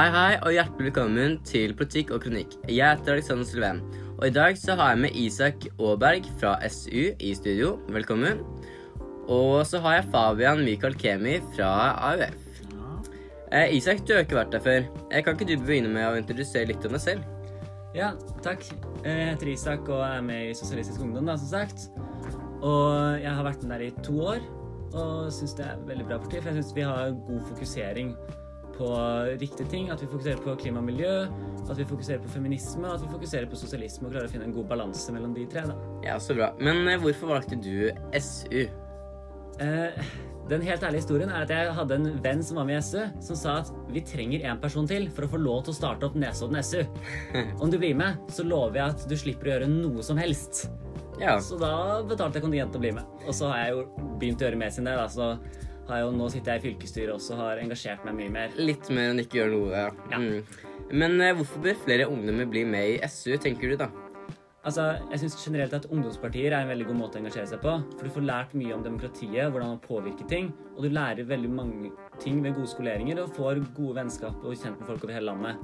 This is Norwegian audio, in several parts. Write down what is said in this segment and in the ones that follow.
Hei, hei, og hjertelig velkommen til Politikk og kronikk. Jeg heter Alexander Sylven, og i dag så har jeg med Isak Aaberg fra SU i studio. Velkommen. Og så har jeg Fabian Michael Kemi fra AUF. Eh, Isak, du har ikke vært der før. Eh, kan ikke du begynne med å introdusere litt om deg selv? Ja, takk. Jeg heter Isak og er med i Sosialistisk Ungdom, da, som sagt. Og jeg har vært med der i to år og syns det er veldig bra parti. For jeg syns vi har god fokusering på riktige ting. At vi fokuserer på klima og miljø, at vi fokuserer på feminisme, og at vi fokuserer på sosialisme og klarer å finne en god balanse mellom de tre. da. Ja, så bra. Men eh, hvorfor valgte du SU? Eh, den helt ærlige historien er at jeg hadde en venn som var med i SU, som sa at vi trenger en person til for å få lov til å starte opp Nesodden SU. Om du blir med, så lover jeg at du slipper å gjøre noe som helst. Ja. Så da betalte jeg kontingent til å bli med. Og så har jeg jo begynt å gjøre mer sin det. Da. Så har jo, nå sitter jeg i fylkesstyret også og har engasjert meg mye mer. Litt mer enn ikke gjøre noe, ja. Mm. Men eh, hvorfor bør flere ungdommer bli med i SU, tenker du da? Altså, jeg synes generelt at Ungdomspartier er en veldig god måte å engasjere seg på. For du får lært mye om demokratiet, hvordan man påvirker ting. Og du lærer veldig mange ting ved gode skoleringer og får gode vennskap og kjent med folk over hele landet.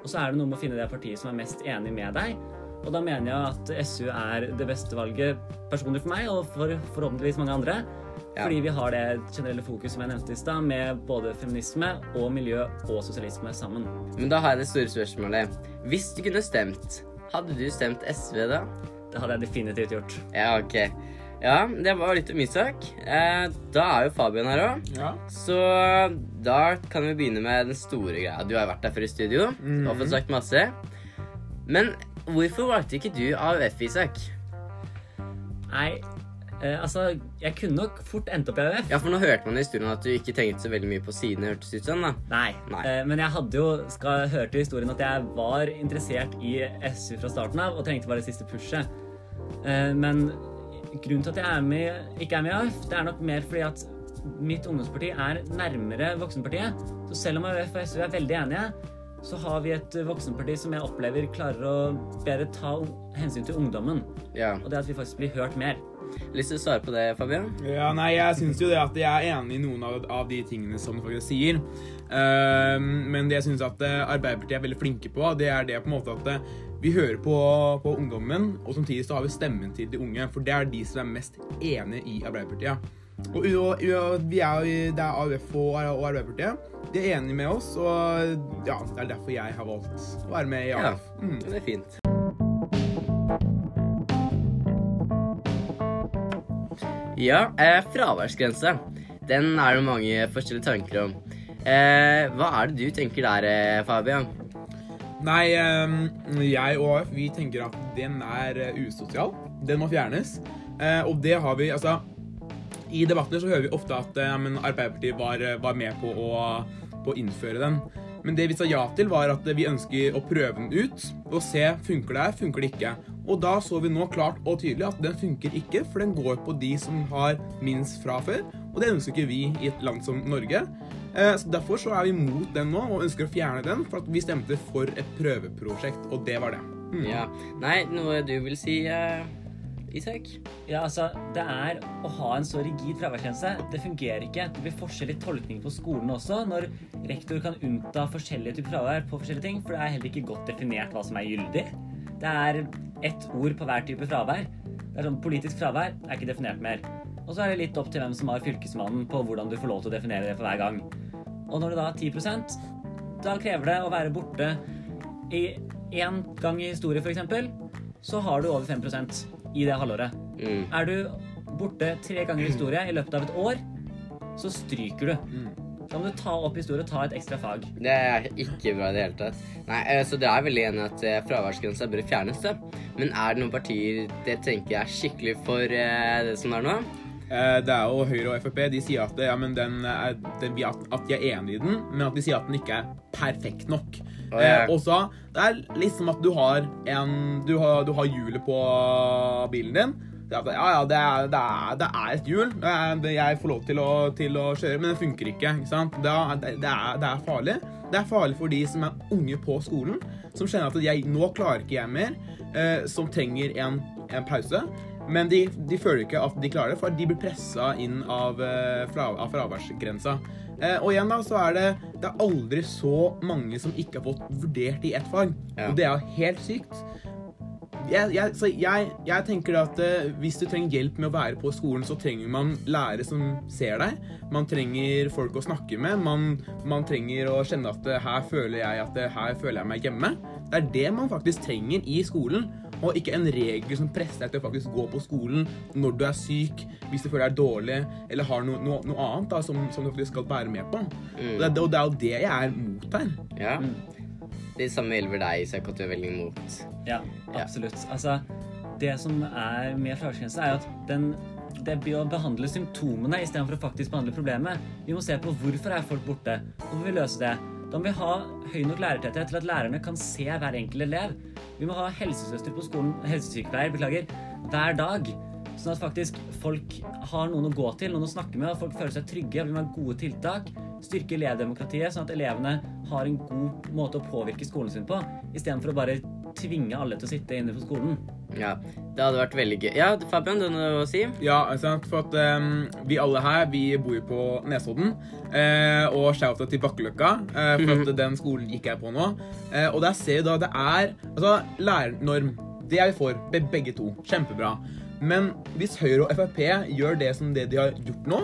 Og så er det noe med å finne det partiet som er mest enig med deg. Og da mener jeg at SU er det beste valget personlig for meg, og for forhåpentligvis mange andre. Ja. Fordi vi har det generelle fokus som jeg nevnte i stad, med både feminisme og miljø og sosialisme sammen. Men da har jeg det store spørsmålet. Hvis du kunne stemt, hadde du stemt SV da? Det hadde jeg definitivt gjort. Ja, ok. Ja, det var litt om Isak. Eh, da er jo Fabian her òg. Ja. Så da kan vi begynne med den store greia. Du har vært der før i studio og fått sagt masse. Men hvorfor valgte ikke du AUF, Isak? Nei, eh, altså Jeg kunne nok fort endt opp i AUF. Ja, for nå hørte man i historien at du ikke tenkte så veldig mye på sidene, hørtes ut sånn da. Nei. Nei. Eh, men jeg hadde jo skal hørte historien at jeg var interessert i SU fra starten av og trengte bare det siste pushet. Eh, men grunnen til at jeg er med, ikke er med i AUF, det er nok mer fordi at mitt ungdomsparti er nærmere voksenpartiet. Så selv om AUF og SU er veldig enige, så har vi et voksenparti som jeg opplever klarer å bedre ta hensyn til ungdommen. Ja. Og det at vi faktisk blir hørt mer. Lyst til å svare på det, Fabian? Ja, nei, jeg syns jo det at jeg er enig i noen av, av de tingene som du faktisk sier. Uh, men det jeg syns at eh, Arbeiderpartiet er veldig flinke på, det er det på en måte at eh, vi hører på, på ungdommen, og samtidig så har vi stemmen til de unge. For det er de som er mest enige i Arbeiderpartiet. Og, og, og vi er, det er AUF og, og Arbeiderpartiet. De er enige med oss, og ja, det er derfor jeg har valgt å være med i AUF. Mm. det er fint. Ja, eh, fraværsgrense. Den er det mange forskjellige tanker om. Eh, hva er det du tenker der, eh, Fabian? Nei, eh, jeg og AUF vi tenker at den er eh, usosial. Den må fjernes. Eh, og det har vi Altså, i debatter så hører vi ofte at ja, Arbeiderpartiet var, var med på å, på å innføre den. Men det vi sa ja til, var at vi ønsker å prøve den ut og se funker det her, funker det ikke. Og da så vi nå klart og tydelig at den funker ikke, for den går på de som har minst fra før. Og det ønsker ikke vi i et land som Norge. Eh, Så Derfor så er vi mot den nå og ønsker å fjerne den, for at vi stemte for et prøveprosjekt, og det var det. Mm. Ja. Nei, noe du vil si, eh, Isak? Ja, altså, det er å ha en så rigid fraværsgrense. Det fungerer ikke. Det blir forskjellig tolkning på skolen også, når rektor kan unnta forskjellige typer fravær på forskjellige ting, for det er heller ikke godt definert hva som er gyldig. Det er ett ord på hver type fravær. Det er sånn Politisk fravær er ikke definert mer. Og så er det litt opp til hvem som har fylkesmannen på hvordan du får lov til å definere det for hver gang. Og når det da er 10% da krever det å være borte i én gang i historie, f.eks., så har du over 5 i det halvåret. Mm. Er du borte tre ganger i historie i løpet av et år, så stryker du. Mm. Da må du ta opp historie og ta et ekstra fag. Det er ikke bra i det hele tatt. Nei, eh, Så det er veldig enig at eh, fraværsgrensa bør fjernes, da. Men er det noen partier det tenker jeg er skikkelig for eh, det som er nå? Eh, Det er jo Høyre og Frp de sier at, ja, men den er, den, at, de er enig i den, men at de sier at den ikke er perfekt nok. Å, ja. Eh, også, det er litt som at du har en Du har, du har hjulet på bilen din. Det ja, ja, det er, det, er, det er et hjul. Jeg får lov til å, til å kjøre, men det funker ikke. ikke sant? Det, er, det er farlig. Det er farlig for de som er unge på skolen, som kjenner at jeg, nå klarer ikke jeg mer, eh, som trenger en, en pause. Men de, de føler ikke at de klarer det, for de blir pressa inn av, eh, fra, av fraværsgrensa. Eh, og igjen da, så er det Det er aldri så mange som ikke har fått vurdert i ett fag. Ja. Og det er jo helt sykt. Jeg, jeg, så jeg, jeg tenker at eh, hvis du trenger hjelp med å være på skolen, så trenger man lærere som ser deg. Man trenger folk å snakke med. Man, man trenger å kjenne at eh, her føler jeg at eh, her føler jeg meg hjemme. Det er det man faktisk trenger i skolen. Og ikke en regel som presser deg til å faktisk gå på skolen når du er syk, hvis du føler deg dårlig, eller har noe, no, noe annet da, som, som du faktisk skal være med på. Og, det, og det er jo det jeg er mot her. Ja. Det samme gjelder deg, så jeg kan er veldig imot. Ja, absolutt. Altså, det som er med fraværsgrensa, er at den det blir å behandle symptomene istedenfor å faktisk behandle problemet. Vi må se på hvorfor er folk borte. og vi løse det. Da må vi ha høy nok lærertetthet til at lærerne kan se hver enkelt elev. Vi må ha helsesøster på skolen, helsesykepleier, beklager, hver dag. Sånn at faktisk folk har noen å gå til, noen å snakke med, og folk føler seg trygge. Vi må ha gode tiltak. Styrke elevdemokratiet, sånn at elevene har en god måte å påvirke skolen sin på, istedenfor å bare tvinge alle til å sitte inne på skolen. Ja, det hadde vært veldig gøy. Ja, Fabian, du har noe å si? Ja, sant, for at um, vi alle her, vi bor jo på Nesodden. Eh, og shout til Bakkeløkka, eh, for at den skolen gikk jeg på nå. Eh, og der ser vi da det er Altså, lærernorm. Det er vi for, be begge to. Kjempebra. Men hvis Høyre og Frp gjør det som det de har gjort nå,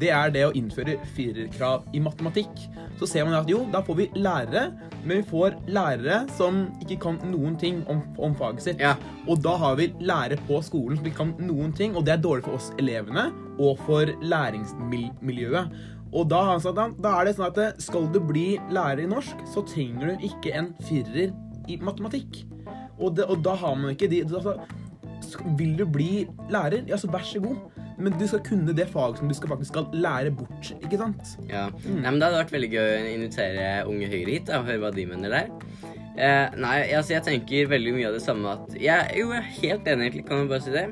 det er det å innføre firerkrav i matematikk. Så ser man at jo, da får vi lærere, men vi får lærere som ikke kan noen ting om, om faget sitt. Ja. Og da har vi lærere på skolen som ikke kan noen ting, og det er dårlig for oss elevene og for læringsmiljøet. Og da, da, da er det sånn at eh, skal du bli lærer i norsk, så trenger du ikke en firer i matematikk. Og, det, og da har man ikke de altså, Vil du bli lærer, ja, så vær så god. Men du skal kunne det faget som du skal, faktisk skal lære bort. ikke sant? Ja. Nei, men Det hadde vært veldig gøy å invitere Unge Høyre hit og høre hva de mener der. Eh, nei, altså jeg tenker veldig mye av det samme at jeg, Jo, jeg er helt enig, egentlig. Kan man bare si det?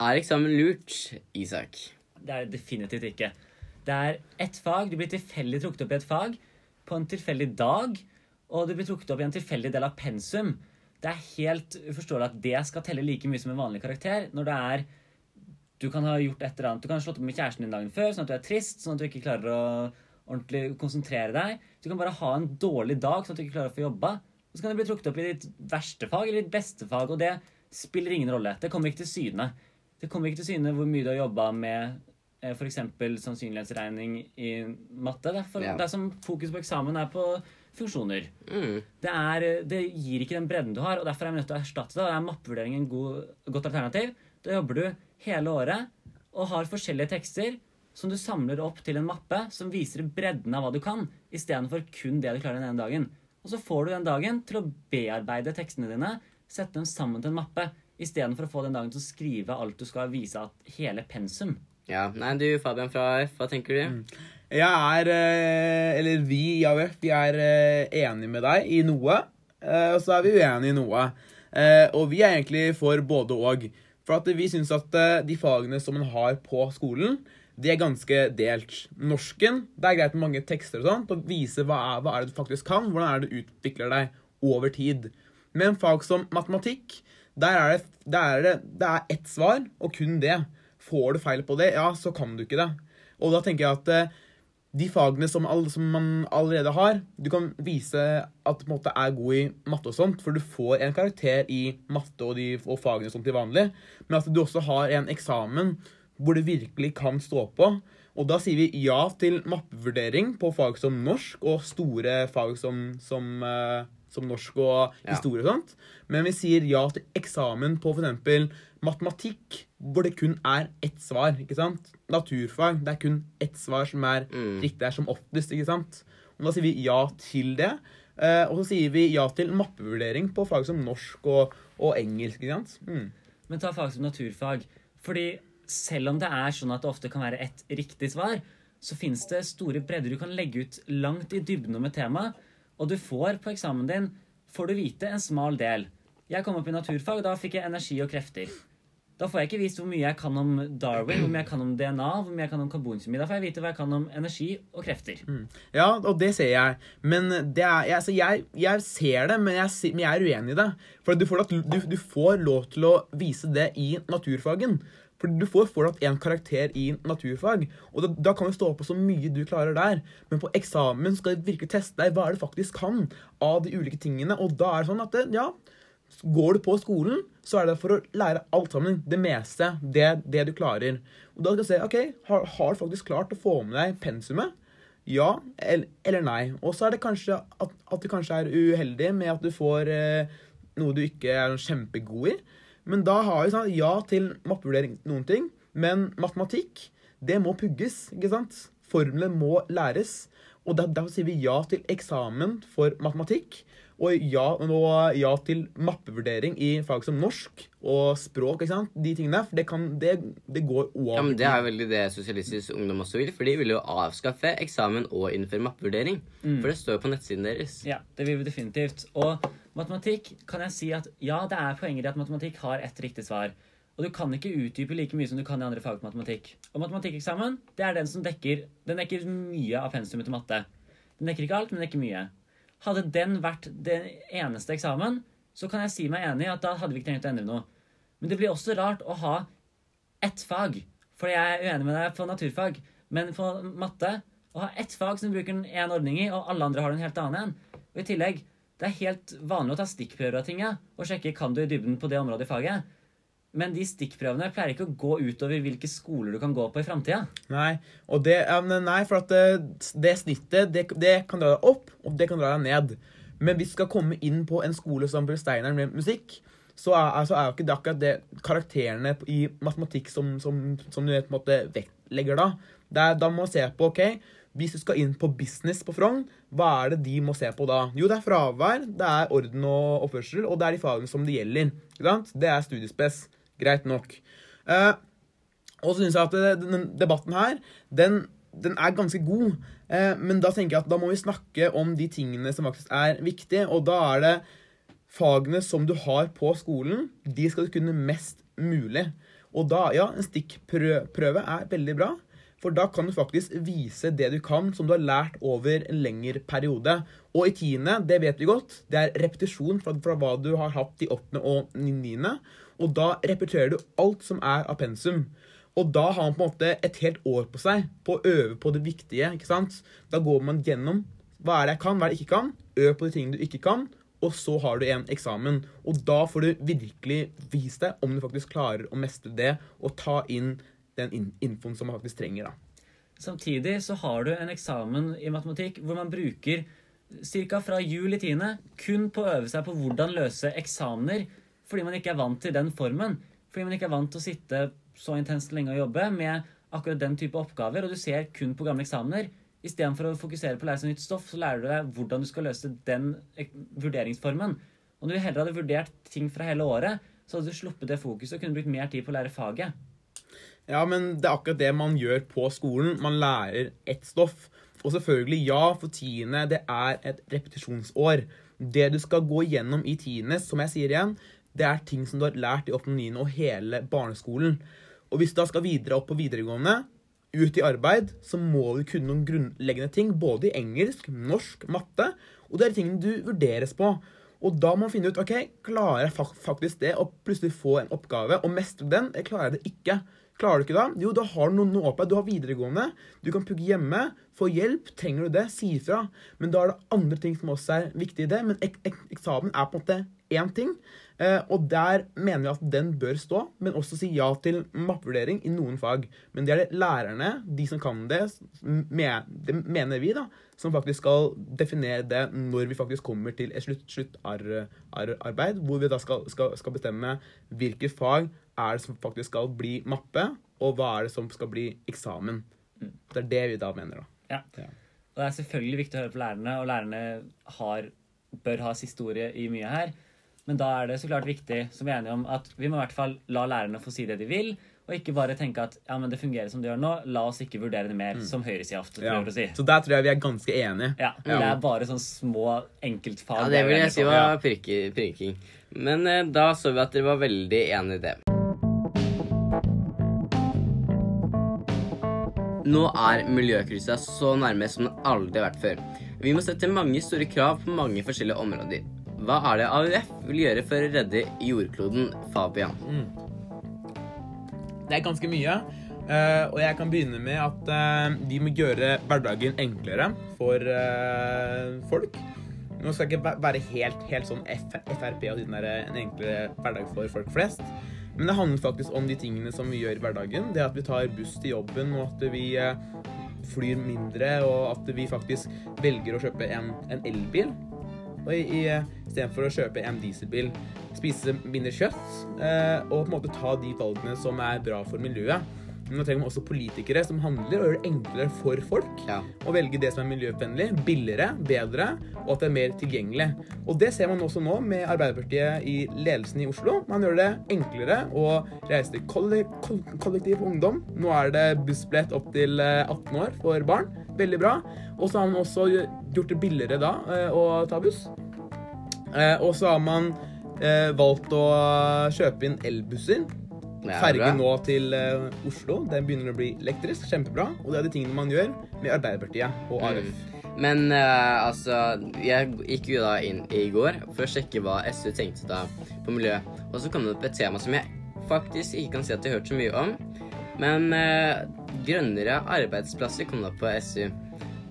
Er eksamen lurt, Isak? Det er det definitivt ikke. Det er ett fag. Du blir tilfeldig trukket opp i et fag på en tilfeldig dag, og du blir trukket opp i en tilfeldig del av pensum. Det er helt uforståelig at det skal telle like mye som en vanlig karakter når det er Du kan ha gjort et eller annet. Du kan ha slått opp med kjæresten din dagen før, sånn at du er trist, sånn at du ikke klarer å ordentlig konsentrere deg. Du kan bare ha en dårlig dag, sånn at du ikke klarer å få jobba. Og så kan du bli trukket opp i ditt verste fag eller ditt beste fag, og det spiller ingen rolle. Det kommer ikke til syne. Det kommer ikke til syne hvor mye du har jobba med eh, f.eks. sannsynlighetsregning i matte. Det er, for, Ja. det er som fokus på eksamen er på funksjoner. Mm. Det, er, det gir ikke den bredden du har, og derfor er vi nødt til å erstatte det. Og er mappevurdering en god, godt alternativ? Da jobber du hele året og har forskjellige tekster som du samler opp til en mappe som viser bredden av hva du kan, istedenfor kun det du klarer den ene dagen. Og så får du den dagen til å bearbeide tekstene dine, sette dem sammen til en mappe, istedenfor å få den dagen til å skrive alt du skal vise at hele pensum. Ja. Nei, du Fabian fra AF, hva tenker du? Jeg er, eh, eller vi i AUF, vi er eh, enige med deg i noe, eh, og så er vi uenige i noe. Og vi er egentlig for både og. For at vi syns at de fagene som man har på skolen, de er ganske delt. Norsken, det er greit med mange tekster og sånt, og vise hva er, hva er det du faktisk kan, hvordan er det du utvikler deg over tid. Men fag som matematikk, der er det, der er det, det er ett svar, og kun det. Får du feil på det, ja, så kan du ikke det. Og da tenker jeg at de fagene som, all, som man allerede har Du kan vise at du er god i matte og sånt, for du får en karakter i matte og, de, og fagene som til vanlig, men at du også har en eksamen hvor du virkelig kan stå på. Og da sier vi ja til mappevurdering på fag som norsk og store fag som, som, eh, som norsk og historie og sånt. Men vi sier ja til eksamen på f.eks. matematikk, hvor det kun er ett svar. ikke sant? Naturfag, det er kun ett svar som er Mm. riktig her som oftest. ikke sant? Og Da sier vi ja til det. Eh, og så sier vi ja til mappevurdering på fag som norsk og, og engelsk. ikke sant? Mm. Men ta fag som naturfag. Fordi selv om det er sånn at det ofte kan være ett riktig svar, så finnes det store bredder du kan legge ut langt i dybden om et tema. Og du får på eksamen din får du vite en smal del. Jeg kom opp i naturfag, og da fikk jeg energi og krefter. Da får jeg ikke vist hvor mye jeg kan om Darwin, hvor mye jeg kan om DNA, hvor mye jeg kan om karbonkjemi. Da får jeg vite hva jeg kan om energi og krefter. Ja, og det ser jeg. Men det er, altså jeg, jeg ser det, men jeg, men jeg er uenig i det. For du får, du, du får lov til å vise det i naturfagen. For du får fortsatt en karakter i naturfag. Og da, da kan du stå på så mye du klarer der. Men på eksamen skal de virkelig teste deg hva er det faktisk kan av de ulike tingene. Og da er det sånn at det, ja, Går du på skolen, så er det for å lære alt sammen. Det meste. Det, det du klarer. Og da skal du se OK, har, har du faktisk klart å få med deg pensumet? Ja eller, eller nei. Og så er det kanskje at, at du kanskje er uheldig med at du får eh, noe du ikke er kjempegod i. Men da har vi sånn ja til mappevurdering noen ting, men matematikk, det må pugges, ikke sant? Formler må læres. Og der, derfor sier vi ja til eksamen for matematikk. Og ja, og ja til mappevurdering i fag som norsk og språk. ikke sant? De tingene. For det, kan, det, det går over Ja, men Det er veldig det Sosialistisk Ungdom også vil. For de vil jo avskaffe eksamen og innføre mappevurdering. For det står jo på nettsiden deres. Ja, det vil vi definitivt. Og matematikk kan jeg si at ja, det er poenger i at matematikk har ett riktig svar. Og du kan ikke utdype like mye som du kan i andre fag på matematikk. Og matematikkeksamen det er den som dekker den dekker mye av pensumet til matte. Den dekker ikke alt, men den dekker mye. Hadde den vært den eneste eksamen, så kan jeg si meg enig i at da hadde vi ikke trengt å endre noe. Men det blir også rart å ha ett fag. For jeg er uenig med deg på naturfag, men på matte å ha ett fag som du bruker én ordning i, og alle andre har en helt annen en. Og i tillegg, det er helt vanlig å ta stikkprøver av ting, og sjekke kan du i dybden på det området i faget. Men de stikkprøvene pleier ikke å gå utover hvilke skoler du kan gå på i framtida. Nei, nei, for at det, det snittet det, det kan dra deg opp, og det kan dra deg ned. Men hvis du skal komme inn på en skole som Bjørn steiner med musikk, så er, altså er jo ikke det akkurat det karakterene i matematikk som, som, som du på en måte vektlegger da. Er, da må du se på, ok, hvis du skal inn på business på Frogn, hva er det de må se på da? Jo, det er fravær, det er orden og oppførsel, og det er de fagene som det gjelder. Det er studiespes. Greit nok. Eh, og så syns jeg at det- den debatten her, den, den er ganske god. Eh, men da tenker jeg at da må vi snakke om de tingene som faktisk er viktige. Og da er det fagene som du har på skolen, de skal du kunne mest mulig. Og da, ja, en stikkprøve er veldig bra. For da kan du faktisk vise det du kan, som du har lært over en lengre periode. Og i tiende, det vet vi godt, det er repetisjon fra, fra hva du har hatt i åttende og niende. Og da repeterer du alt som er av pensum. Og da har man på en måte et helt år på seg på å øve på det viktige. ikke sant? Da går man gjennom hva er det jeg kan, hva er det jeg ikke kan. Øv på de tingene du ikke kan. Og så har du en eksamen. Og da får du virkelig vist deg om du faktisk klarer å mestre det og ta inn den infoen som man faktisk trenger. da. Samtidig så har du en eksamen i matematikk hvor man bruker ca. fra jul i tiende kun på å øve seg på hvordan løse eksamener, fordi man ikke er vant til den formen. Fordi man ikke er vant til å sitte så intenst lenge og jobbe med akkurat den type oppgaver, og du ser kun på gamle eksamener. Istedenfor å fokusere på å lære seg nytt stoff, så lærer du deg hvordan du skal løse den vurderingsformen. Om du heller hadde vurdert ting fra hele året, så hadde du sluppet det fokuset og kunne brukt mer tid på å lære faget. Ja, men det er akkurat det man gjør på skolen. Man lærer ett stoff. Og selvfølgelig, ja, for tiende, det er et repetisjonsår. Det du skal gå gjennom i tiende, som jeg sier igjen, det er ting som du har lært i 8. og 9. og hele barneskolen. Og hvis du da skal videre opp på videregående, ut i arbeid, så må du kunne noen grunnleggende ting, både i engelsk, norsk, matte, og det er tingene du vurderes på. Og da må man finne ut ok, klarer jeg faktisk det, å plutselig få en oppgave, og mestre den, eller klarer jeg det ikke. Klarer du ikke da? Jo, da har du noe, noe oppe. Du har videregående. Du kan pugge hjemme. Få hjelp. Trenger du det, si ifra. Men da er det andre ting som også er viktig i det. Men ek ek eksamen er på en måte én ting. Eh, og der mener vi at den bør stå, men også si ja til mappevurdering i noen fag. Men det er det lærerne, de som kan det, det mener vi, da, som faktisk skal definere det når vi faktisk kommer til et slutt, sluttarbeid, hvor vi da skal, skal, skal bestemme hvilke fag er det som faktisk skal bli mappe, og hva er det som skal bli eksamen. Det er det vi da mener, da. Ja. Ja. Og det er selvfølgelig viktig å høre på lærerne, og lærerne har, bør ha siste ordet i mye her. Men da er det så klart viktig, som vi er enige om, at vi må i hvert fall la lærerne få si det de vil, og ikke bare tenke at ja, men det fungerer som det gjør nå, la oss ikke vurdere det mer. Mm. Som høyresida ofte prøver ja. å si. Så der tror jeg vi er ganske enige. Ja, ja. Det er bare sånn små enkeltfag. Ja, det vil jeg si var pirking. Men eh, da så vi at dere var veldig enige i det. Nå er miljøkrisa så nærme som den aldri har vært før. Vi må sette mange store krav på mange forskjellige områder. Hva er det AUF vil gjøre for å redde jordkloden, Fabian? Mm. Det er ganske mye. Uh, og jeg kan begynne med at uh, vi må gjøre hverdagen enklere for uh, folk. Nå skal jeg ikke være helt, helt sånn Frp og den der, en enklere hverdag for folk flest. Men det handler faktisk om de tingene som vi gjør i hverdagen. Det at vi tar buss til jobben, og at vi flyr mindre, og at vi faktisk velger å kjøpe en, en elbil. Og i, i, istedenfor å kjøpe en dieselbil, spise mindre kjøtt, eh, og på en måte ta de valgene som er bra for miljøet. Men nå trenger man også politikere som handler og gjør det enklere for folk Ja. å velge det som er miljøvennlig, billigere, bedre, og at det er mer tilgjengelig. Og det ser man også nå med Arbeiderpartiet i ledelsen i Oslo. Man gjør det enklere å reise til kolle- kollektiv for ungdom. Nå er det bussbillett opp til eh, 18 år for barn. Veldig bra. Og så har man også gjort det billigere da eh, å ta buss. Eh, Og så har man eh, valgt å kjøpe inn elbusser. Det er Ferge nå til Oslo. Den begynner å bli elektrisk. Kjempebra. Og det er de tingene man gjør med Arbeiderpartiet og ARF. Men uh, altså Jeg gikk jo da inn i går for å sjekke hva SU tenkte da på miljø. Og så kom det opp et tema som jeg faktisk ikke kan si at jeg har hørt så mye om. Men eh, grønnere arbeidsplasser kom da på SU.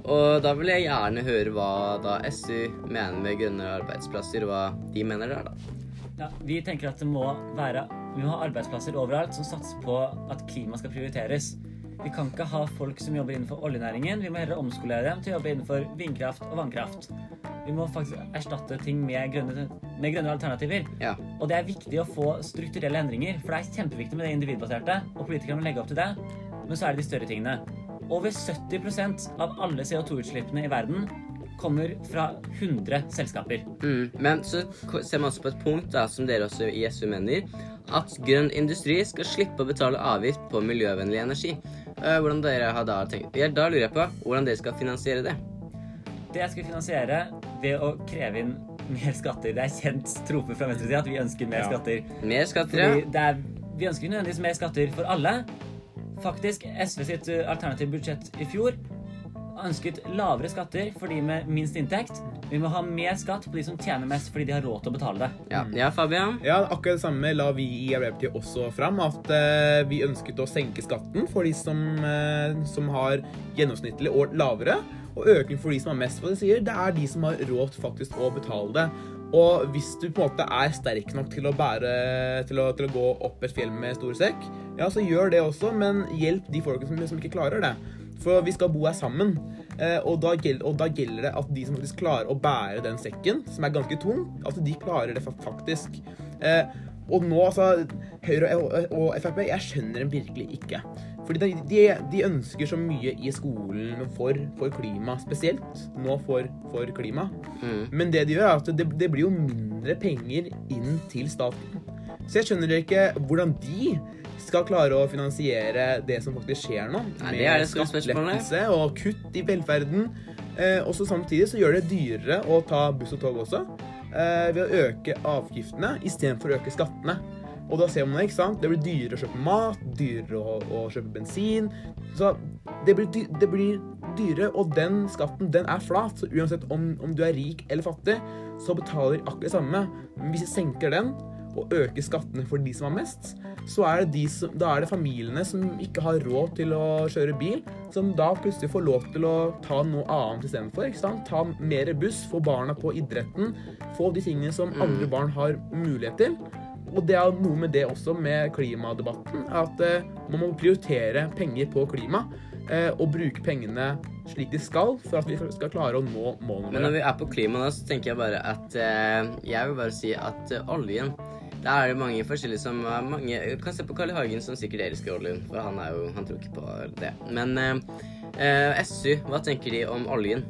Og da vil jeg gjerne høre hva da SU mener med grønnere arbeidsplasser, og hva de mener der, da. Ja, vi tenker at det må være Vi må ha arbeidsplasser overalt som satser på at klima skal prioriteres. Vi kan ikke ha folk som jobber innenfor oljenæringen. Vi må heller omskolere dem til å jobbe innenfor vindkraft og vannkraft. Vi må faktisk erstatte ting med grønne, med grønne alternativer. Ja. Og det er viktig å få strukturelle endringer, for det er kjempeviktig med det individbaserte, og politikerne må legge opp til det. Men så er det de større tingene. Over 70% av alle CO2-utslippene i verden kommer fra 100 selskaper. Mm. Men så ser man også på et punkt da, som dere også i SU mener, at grønn industri skal slippe å betale avgift på miljøvennlig energi. Eh, hvordan dere har da tenkt ja, Da lurer jeg på hvordan dere skal finansiere det. Det jeg skal finansiere ved å kreve inn mer skatter. Det er kjent trope fra venstresida at vi ønsker mer Ja. skatter. Mer skatter, ja. det er, vi ønsker nødvendigvis mer skatter for alle. Faktisk, SV sitt uh, alternative budsjett i fjor ønsket lavere skatter for de med minst inntekt. Vi må ha mer skatt på de som tjener mest fordi de har råd til å betale det. Ja, ja Fabian? Ja, akkurat det samme la vi i Arbeiderpartiet også fram. At uh, vi ønsket å senke skatten for de som, uh, som har gjennomsnittlig og lavere. Og økning for de som har mest. For det sier det er de som har råd faktisk å betale det. Og hvis du på en måte er sterk nok til å bære til å, til å gå opp et fjell med stor sekk, ja, så gjør det også, men hjelp de folkene som, som ikke klarer det. For vi skal bo her sammen. Eh, og, da gjelder, og da gjelder det at de som faktisk klarer å bære den sekken, som er ganske tung, at de klarer det faktisk. Og nå, altså Høyre og, og Frp, jeg skjønner dem virkelig ikke. Fordi de, de, de ønsker så mye i skolen for, for klima, spesielt nå for, for klima. Mm. Men det de gjør, er at det, det blir jo mindre penger inn til staten. Så jeg skjønner ikke hvordan de skal klare å finansiere det som faktisk skjer nå. Nei, det er det skattelettelse og kutt i velferden. Eh, og så samtidig så gjør det dyrere å ta buss og tog også. Eh, ved å øke avgiftene istedenfor å øke skattene. Og da ser man ikke sant? Det blir dyrere å kjøpe mat, dyrere å, å kjøpe bensin. Så det blir, dy det blir dyrere, og den skatten den er flat. Så uansett om, om du er rik eller fattig, så betaler akkurat det samme. Men hvis vi senker den, og øke skattene for de som har mest, så er det, de som, da er det familiene som ikke har råd til å kjøre bil, som da plutselig får lov til å ta noe annet istedenfor. Ta mer buss, få barna på idretten, få de tingene som andre barn har mulighet til. Og det er noe med det også med klimadebatten, at eh, man må prioritere penger på klima. Eh, og bruke pengene slik de skal, for at vi skal klare å nå målene Men når vi er på klima nå, så tenker jeg bare at eh, Jeg vil bare si at eh, oljen Der er det mange forskjellige som mange kan se på Carl I. Hagen, som sikkert elsker oljen, for han er jo Han tror ikke på det. Men eh, eh, SU, hva tenker de om oljen?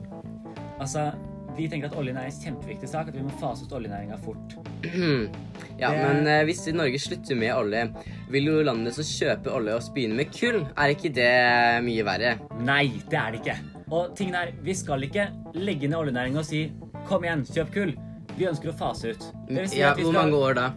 Altså, vi tenker at oljen er en kjempeviktig sak, at vi må fase ut oljenæringa fort. ja, Det- men eh, hvis Norge slutter med olje, vil jo landene som kjøper olje og begynne med kull? Er ikke det mye verre? Nei, det er det ikke. Og tingen er, vi skal ikke legge ned oljenæringa og si kom igjen, kjøp kull. Vi ønsker å fase ut. Si Ja, hvor mange år da?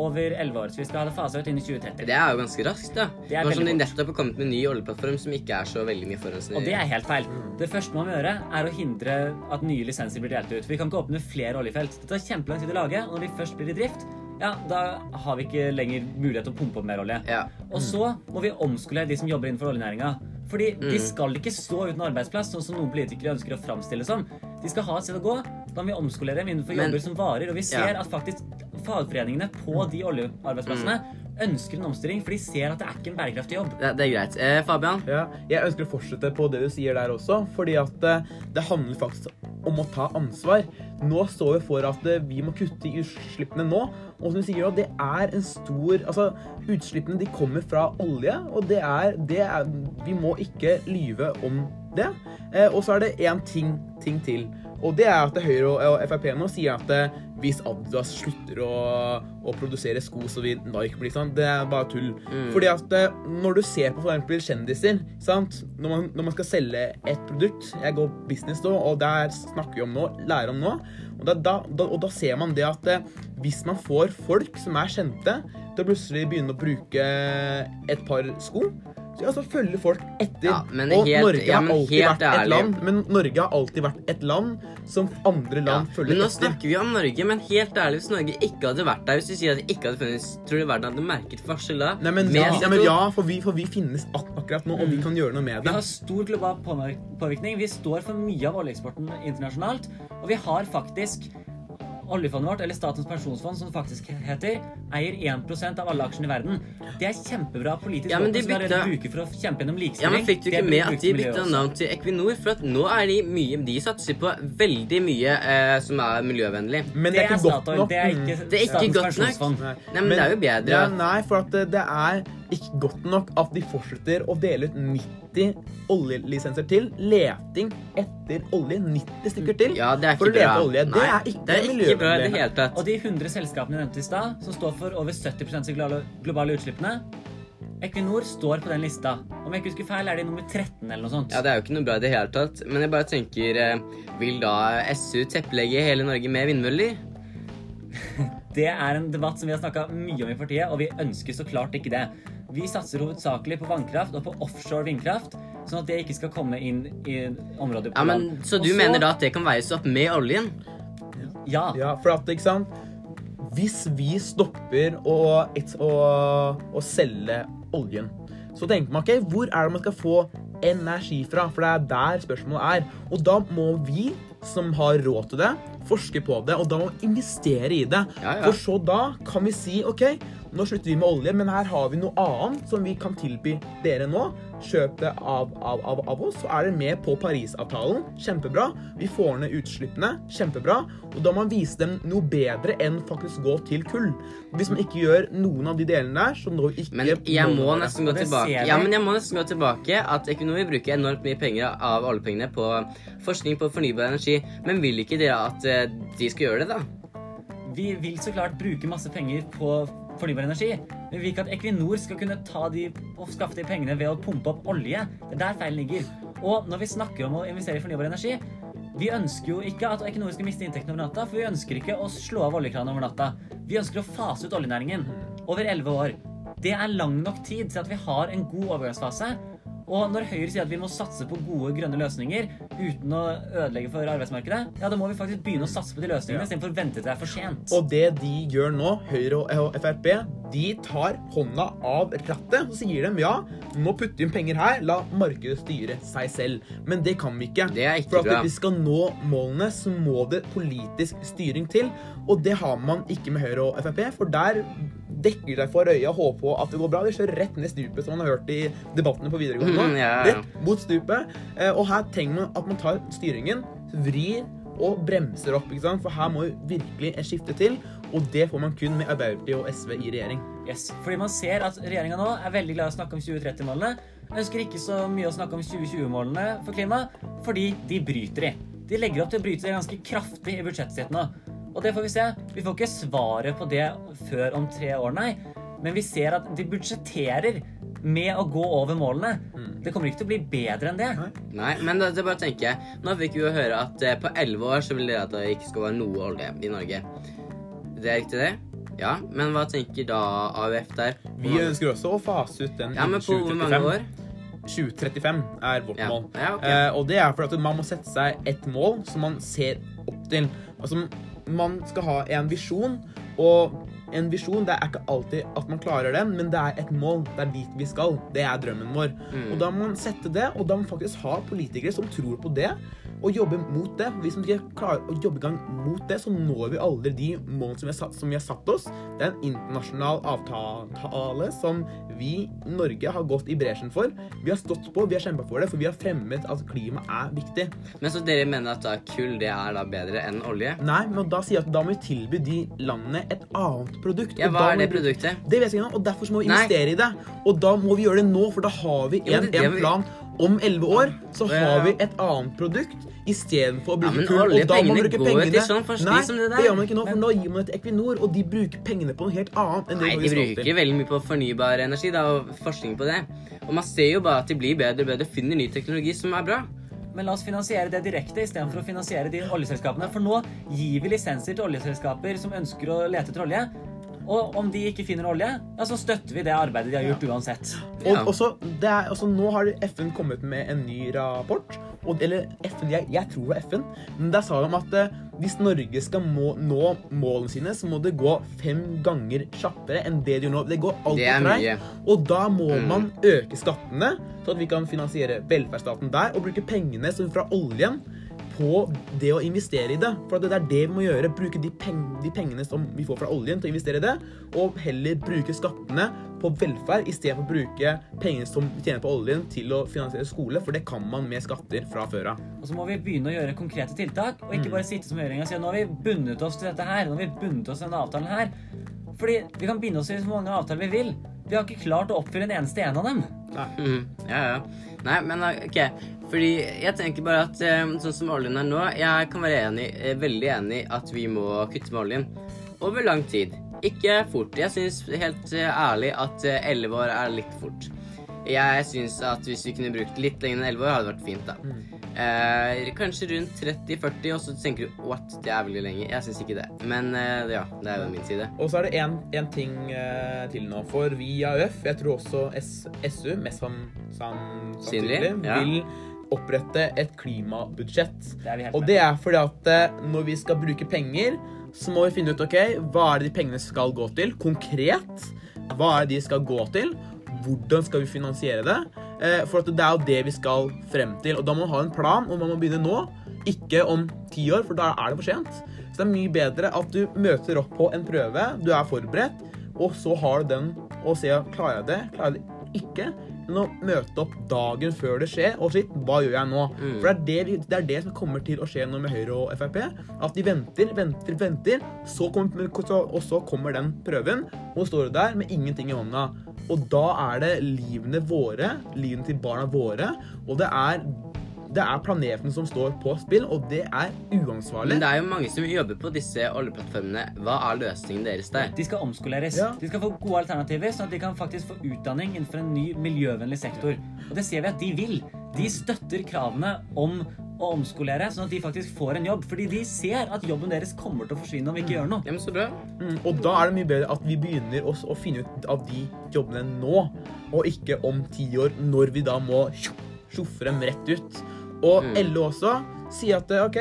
Over elleve år. Så vi skal ha det faset ut innen 2030. Det er jo ganske raskt, da. Det er Nå som de nettopp har kommet med en ny oljeplattform som ikke er så veldig mye forurensende. Og det er helt feil. Det første man må gjøre, er å hindre at nye lisenser blir delt ut. For vi kan ikke åpne flere oljefelt. Det tar kjempelang tid å lage, og når de først blir i drift, ja, da har vi ikke lenger mulighet til å pumpe opp mer olje. Ja. Og så må vi omskolere de som jobber innenfor oljenæringa. Fordi de Mm. skal ikke stå uten arbeidsplass, sånn som noen politikere ønsker å framstille som. De skal ha et sted å gå. Da må vi omskolere dem innenfor Men- jobber som varer. Og vi ser Ja. at faktisk fagforeningene på de oljearbeidsplassene Mm. ønsker en omstilling, for de ser at det er ikke en bærekraftig jobb. Det, det er greit. Eh, Fabian? Ja, jeg ønsker å fortsette på det du sier der også, fordi at eh, det handler faktisk om å ta ansvar. Nå står vi for at eh, vi må kutte i utslippene nå, og som du sier, det er en stor Altså, utslippene de kommer fra olje, og det er, det er Vi må ikke lyve om det. Eh, og så er det én ting, ting til. Og det er at Høyre og, Frp nå sier at eh, hvis Adidas slutter å, å produsere sko, så vil Nike bli sånn. Det er bare tull. Fordi at eh, når du ser på for eksempel kjendiser, sant? Når, man, når man skal selge et produkt Jeg går business nå, og der snakker vi om nå, lærer om nå. Og da, da, da, og da ser man det at eh, hvis man får folk som er kjente, til å plutselig begynne å bruke et par sko ja, så følger folk etter. Ja, men og helt- Norge ja, har alltid vært vært et land Men Norge har alltid vært et land som andre Ja. land følger Men nå etter. snakker vi om Norge, men helt ærlig, hvis Norge ikke hadde vært der Hvis du sier at det ikke hadde funnes, tror du verden hadde merket forskjell da? Nei, men, ja, ja, men ja, for vi, for vi finnes ak akkurat nå, og vi kan gjøre noe med det. Vi har stor global påvirkning. Vi står for mye av oljeeksporten internasjonalt. Og vi har faktisk oljefondet vårt, eller Statens pensjonsfond, som det faktisk heter, eier 1% av alle aksjene i verden. Det er kjempebra politisk Ja, men de bytte... som bruker for å kjempe gjennom Ja, men Fikk du ikke med at de bytta navn til Equinor? For at nå er de mye De satser på veldig mye eh, som er miljøvennlig. Men Det er ikke godt nok. det er ikke Det er ikke Statens godt nok. pensjonsfond. Nei. Nei, men det er jo bedre Ja, nei, for at det, det er ikke godt nok at de fortsetter å dele ut 90 oljelisenser til. Leting etter olje. 90 stykker til. Ja, det er ikke for å lete bra. olje. Det Nei, er ikke det er ikke bra i det hele tatt. Og de 100 selskapene jeg nevnte i stad, som står for over 70% av de globale- utslippene Equinor står på den lista. Om jeg ikke husker feil, er de nummer 13 eller noe sånt. Ja, Det er jo ikke noe bra i det hele tatt. Men jeg bare tenker eh, Vil da SU tepplegge hele Norge med vindmøller? Det er en debatt som vi har snakka mye om i partiet, og vi ønsker så klart ikke det. Vi satser hovedsakelig på vannkraft og på offshore vindkraft, sånn at det ikke skal komme inn i området på Ja, men land. Så du du mener da at det kan veies opp med oljen? Ja. Ja, for at, ikke sant Hvis vi stopper å, et, å, å selge oljen, så tenker man ok, hvor er det man skal få energi fra? For det er der spørsmålet er. Og da må vi som har råd til det, forske på det, og da må vi investere i det. Ja, ja. For så da kan vi si ok, nå slutter vi med olje, men her har vi noe annet som vi kan tilby dere nå. Kjøp det av, av, av, av oss, så er dere med på Parisavtalen. Kjempebra. Vi får ned utslippene. Kjempebra. Og da må man vise dem noe bedre enn faktisk gå til kull. Hvis man ikke gjør noen av de delene der, så når vi ikke Men jeg må nesten gå tilbake. Ja, men jeg må nesten gå tilbake at Equinor bruker enormt mye penger av oljepengene på forskning på fornybar energi. Men vil ikke dere at eh, de skal gjøre det, da? Vi vil så klart bruke masse penger på fornybar energi, men vi vil ikke at Equinor skal kunne ta de og skaffe de pengene ved å pumpe opp olje. Det er der feilen ligger. Og når vi snakker om å investere i fornybar energi, vi ønsker jo ikke at Equinor skal miste inntektene over natta, for vi ønsker ikke å slå av oljekranen over natta. Vi ønsker å fase ut oljenæringen over elleve år. Det er lang nok tid til at vi har en god overgangsfase. Og når Høyre sier at vi må satse på gode grønne løsninger uten å ødelegge for arbeidsmarkedet, ja, da må vi faktisk begynne å satse på de løsningene istedenfor å vente til det er for sent. Og det de gjør nå, Høyre og Frp, de tar hånda av rattet. og sier dem ja, nå putter vi inn penger her, la markedet styre seg selv. Men det kan vi ikke. Det er ikke For at vi skal nå målene, så må det politisk styring til. Og det har man ikke med Høyre og Frp, for der dekker seg for øya og håper på at det går bra. De kjører rett ned stupet, som man har hørt i debattene på videregående. nå. Ja, ja. Rett mot stupet. Eh, Og her trenger man at man tar styringen, vrir og bremser opp. ikke sant? For her må jo virkelig en skifte til, og det får man kun med Arbeiderpartiet og SV i regjering. Yes. Fordi man ser at regjeringa nå er veldig glad i å snakke om 2030-målene. Ønsker ikke så mye å snakke om 2020-målene for klima, fordi de bryter de. De legger opp til å bryte det ganske kraftig i budsjettet nå. Og det får vi se. Vi får ikke svaret på det før om tre år, nei. Men vi ser at de budsjetterer med å gå over målene. Det kommer ikke til å bli bedre enn det. Nei, men det, det bare tenker jeg Nå fikk vi jo høre at eh, på elleve år så vil det at det ikke skal være noe olje i Norge. Det er riktig, det? Ja, men hva tenker da AUF der? Vi ønsker også å fase ut den Ja, men på hvor mange 2035. år? 2035 er vårt Ja. mål. Ja, okay. Eh, og det er fordi at man må sette seg et mål som man ser opp til. Altså, man skal ha en visjon, og en visjon det er ikke alltid at man klarer den, men det er et mål. Det er dit vi skal. Det er drømmen vår. Mm. Og da må man sette det, og da må man faktisk ha politikere som tror på det, og jobbe mot det. Hvis man ikke klarer å jobbe i gang mot det, så når vi aldri de målene som vi har satt, som vi har satt oss. Det er en internasjonal avtale som vi i Norge har gått i bresjen for. Vi har stått på, vi har kjempa for det, for vi har fremmet at klima er viktig. Men så dere mener at da kull det er da bedre enn olje? Nei, men da sier jeg at da må vi tilby de landene et annet produkt. Ja, hva er det produktet? Det vet jeg ikke og derfor så må vi Nei. investere i det. Og da må vi gjøre det nå, for da har vi Jo, en, det- det en plan. Om elleve år så Ja. har vi et annet produkt istedenfor å bruke ja, kull. Og da må man bruke pengene til sånn Nei, som det der. det gjør man ikke nå, for nå gir man det til Equinor, og de bruker pengene på noe helt annet enn det Nei, de bruker til. veldig mye på fornybar energi da, og forskning på det. Og man ser jo bare at de blir bedre og bedre, finner ny teknologi som er bra. Men la oss finansiere det direkte istedenfor å finansiere de oljeselskapene. For nå gir vi lisenser til oljeselskaper som ønsker å lete etter olje. Og om de ikke finner olje, ja, så støtter vi det arbeidet de har gjort uansett. Og også, det er, også, nå har FN kommet med en ny rapport. Og, eller FN, jeg, jeg tror det er FN. Men der sa de at eh, hvis Norge skal må, nå målene sine, så må det gå fem ganger kjappere enn det de gjør nå. Det går altfor treigt. Og da må Mm. man øke skattene, så at vi kan finansiere velferdsstaten der, og bruke pengene som fra oljen på det å investere i det. For det er det vi må gjøre. Bruke de, peng de pengene som vi får fra oljen, til å investere i det. Og heller bruke skattene på velferd istedenfor å bruke pengene som vi tjener på oljen, til å finansiere skole. For det kan man med skatter fra før av. Og så må vi begynne å gjøre konkrete tiltak, og ikke bare sitte som regjeringa og si nå har vi bundet oss til dette her, nå har vi bundet oss til denne avtalen her. Fordi vi kan binde oss til så mange avtaler vi vil. Vi har ikke klart å oppfylle en eneste en av dem. Mhm. Ja, ja. Nei, men uh, ok. Fordi jeg tenker bare at eh, sånn som oljen er nå, jeg kan være enig, eh, veldig enig at vi må kutte med oljen. Over lang tid. Ikke fort. Jeg syns helt eh, ærlig at eh, elleve år er litt fort. Jeg syns at hvis vi kunne brukt litt lenger enn elleve år, hadde det vært fint, da. Eh, kanskje rundt 30-40, og så tenker du what, det er veldig lenge. Jeg syns ikke det. Men eh, ja, det er jo min side. Og så er det en ting eh, til nå. For vi i AUF, jeg tror også S SU, mest san sannsynlig, Synlig, ja. vil opprette et klimabudsjett. Det Og det er fordi at eh, når vi skal bruke penger, så må vi finne ut ok, hva er det de pengene skal gå til. Konkret. Hva er det de skal gå til? Hvordan skal vi finansiere det? Eh, for at det er jo det vi skal frem til. Og da må man ha en plan, og man må begynne nå. Ikke om ti år, for da er det for sent. Så det er mye bedre at du møter opp på en prøve, du er forberedt, og så har du den og ser klarer jeg det, klarer jeg det ikke. Men å møte opp dagen før det skjer, og si hva gjør jeg nå? Mm. For det er det, det er det som kommer til å skje nå med Høyre og Frp. At de venter, venter, venter, så kommer, og så kommer den prøven, og står du der med ingenting i hånda. Og da er det livene våre, livene til barna våre, og det er, det er planeten som står på spill, og det er uansvarlig. Men det er jo mange som jobber på disse oljeplattformene. Hva er løsningen deres der? De skal omskoleres. Ja. De skal få gode alternativer, sånn at de kan faktisk få utdanning innenfor en ny miljøvennlig sektor. Og det ser vi at de vil. De støtter kravene om å omskolere, sånn at de faktisk får en jobb. Fordi de ser at jobben deres kommer til å forsvinne om vi ikke gjør noe. Ja, men så bra. Mm, og da er det mye bedre at vi begynner å finne ut av de jobbene nå, og ikke om ti år, når vi da må tjo- tjoffe dem rett ut. Og Mm. LO også sier at OK,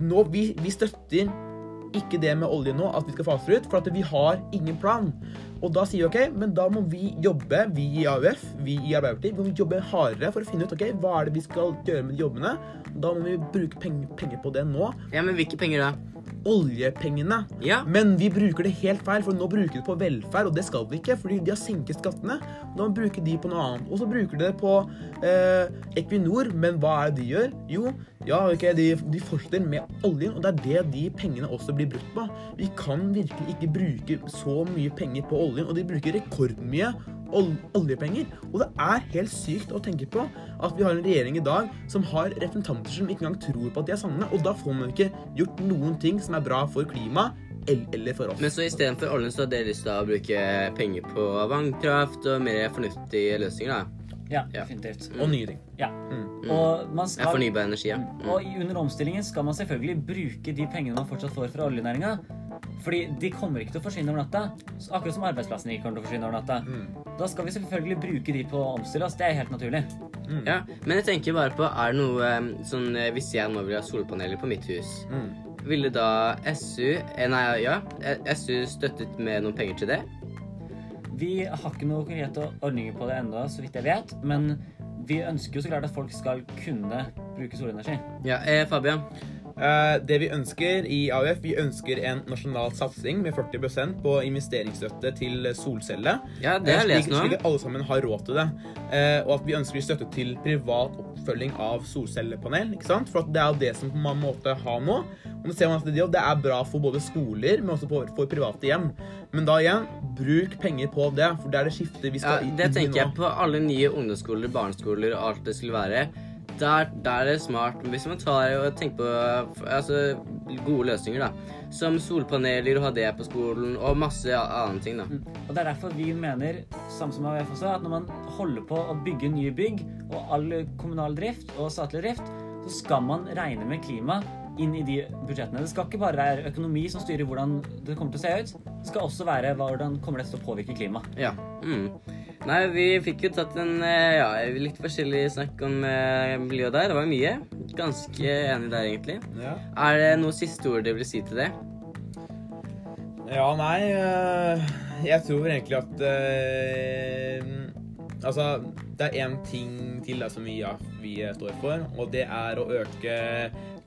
nå, vi, vi støtter ikke det med olje nå, at vi skal fase ut, for at vi har ingen plan. Og da sier vi OK, men da må vi jobbe, vi i AUF, vi i Arbeiderpartiet, vi må jobbe hardere for å finne ut OK, hva er det vi skal gjøre med de jobbene. Da må vi bruke penger, penger på det nå. Ja, men hvilke penger da? Oljepengene. Ja. Men vi bruker det helt feil, for nå bruker det på velferd, og det skal vi ikke, fordi de har senket skattene. Nå bruker de på noe annet. Og så bruker de det på eh, Equinor, men hva er det de gjør? Jo, ja, ok, de, de fortsetter med oljen, og det er det de pengene også blir brukt på. Vi kan virkelig ikke bruke så mye penger på oljen, og de bruker rekordmye oljepenger. Og det er helt sykt å tenke på at vi har en regjering i dag som har representanter som ikke engang tror på at de er sanne, og da får man ikke gjort noen ting som er bra for klimaet eller for oss. Men så istedenfor oljen, så hadde dere lyst til å bruke penger på vannkraft og mer fornuftige løsninger, da? Ja, Ja. definitivt. Og nye ting. Ja. Mm. Og man Ja, fornybar energi, ja. Mm. Og under omstillingen skal man selvfølgelig bruke de pengene man fortsatt får fra oljenæringa, Fordi de kommer ikke til å forsvinne over natta. Akkurat som arbeidsplassene ikke kommer til å forsvinne over natta. Mm. Da skal vi selvfølgelig bruke de på å omstille oss. Det er helt naturlig. Ja, men jeg tenker bare på, er det noe eh, sånn eh, Hvis jeg nå vil ha solpaneler på mitt hus, Mm. ville da SU eh, Nei, ja. eh, SU støttet med noen penger til det? Vi har ikke noen konkrete ordninger på det ennå, så vidt jeg vet. Men vi ønsker jo så klart at folk skal kunne bruke solenergi. Ja, eh, Fabian. Eh, det vi ønsker i AUF, vi ønsker en nasjonal satsing med 40% på investeringsstøtte til solceller. Ja, det har jeg Eh, lest nå. slik at alle sammen har råd til det. Eh, og at vi ønsker støtte til privat oppfølging av solcellepanel. ikke sant? For at det er jo det som man måtte ha nå. Og nå ser man at det, det er bra for både skoler, men også for, private hjem. Men da igjen, bruk penger på det, for det er det skiftet vi Ja, skal det inn i tenker jeg på alle nye ungdomsskoler, barneskoler og alt det skulle være. Der, der er det smart hvis man tar og tenker på altså, gode løsninger, da. Som solpaneler, og ha det på skolen, og masse annen ting, da. Og Det er derfor vi mener, samme som AUF også, at når man holder på å bygge nye bygg, og all kommunal drift og statlig drift, så skal man regne med klima inn i de budsjettene. Det skal ikke bare være økonomi som styrer hvordan det kommer til å se ut. Det skal også være hvordan kommer det til å påvirke klimaet. Ja. Mm. Nei, vi fikk jo tatt en eh, ja, litt forskjellig snakk om eh, miljøet der. Det var mye. Ganske enig der, egentlig. Ja. Er det noe siste ord dere vil si til det? Ja, nei øh, Jeg tror egentlig at øh, Altså, det er én ting til da, som vi, ja, vi står for, og det er å øke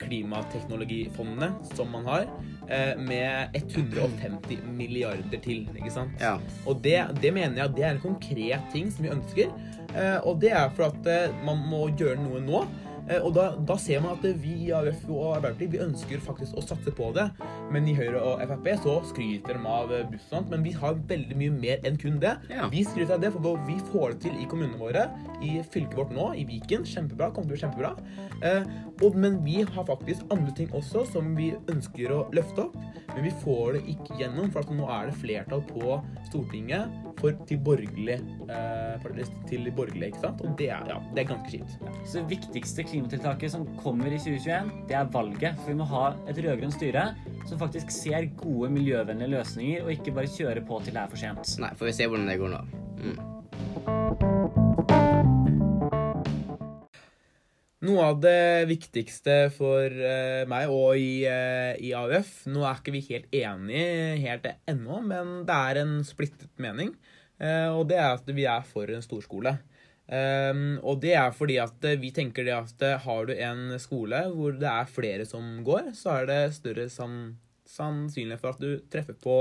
klimateknologifondene som man har, eh, med 150 milliarder til. ikke sant? Ja. Og det, det mener jeg det er en konkret ting som vi ønsker. Eh, og det er for at eh, man må gjøre noe nå. Eh, og da, da ser man at vi i AUF og Arbeiderpartiet vi ønsker faktisk å satse på det. Men i Høyre og Frp så skryter de av eh, buss og sånt. Men vi har veldig mye mer enn kun det. Ja. Vi skryter av det, for vi får det til i kommunene våre. I fylket vårt nå, i Viken. Kjempebra. Kommer til å bli kjempebra. Eh, og, men vi har faktisk andre ting også som vi ønsker å løfte opp. Men vi får det ikke gjennom, for nå er det flertall på Stortinget for, til borgerlig eh, til borgerlig, ikke sant? Og det er, ja, det er ganske kjipt. Så det viktigste klimatiltaket som kommer i 2021, det er valget. For vi må ha et rød-grønt styre som faktisk ser gode miljøvennlige løsninger, og ikke bare kjøre på til det er for sent. Nei, får vi se hvordan det går nå. Mm. Noe av det viktigste for eh, meg og i, eh, i AUF Nå er ikke vi helt enige helt ennå, men det er en splittet mening. Eh, og det er at vi er for en storskole. Um, og det er fordi at vi tenker det at har du en skole hvor det er flere som går, så er det større sannsynlighet for at du treffer på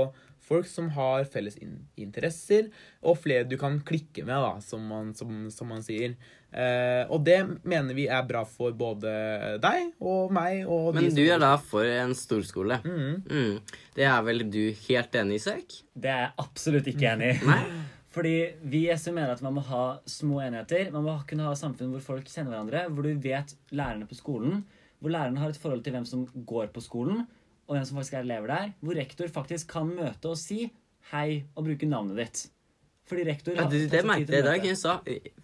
folk som har felles interesser, og flere du kan klikke med, da, som man, som, som man sier. Eh, og det mener vi er bra for både deg og meg og Men de du er da for en storskole. Mm. Mm. Det er vel du helt enig i, Søk? Det er jeg absolutt ikke enig i. Nei? Fordi vi mener at man må ha små enheter. Man må kunne ha samfunn hvor folk kjenner hverandre, hvor du vet lærerne på skolen, hvor lærerne har et forhold til hvem som går på skolen, og hvem som faktisk er elever der, hvor rektor faktisk kan møte og si hei og bruke navnet ditt. Fordi rektor Ja, har det, tatt det tid merket jeg i dag. Jeg sa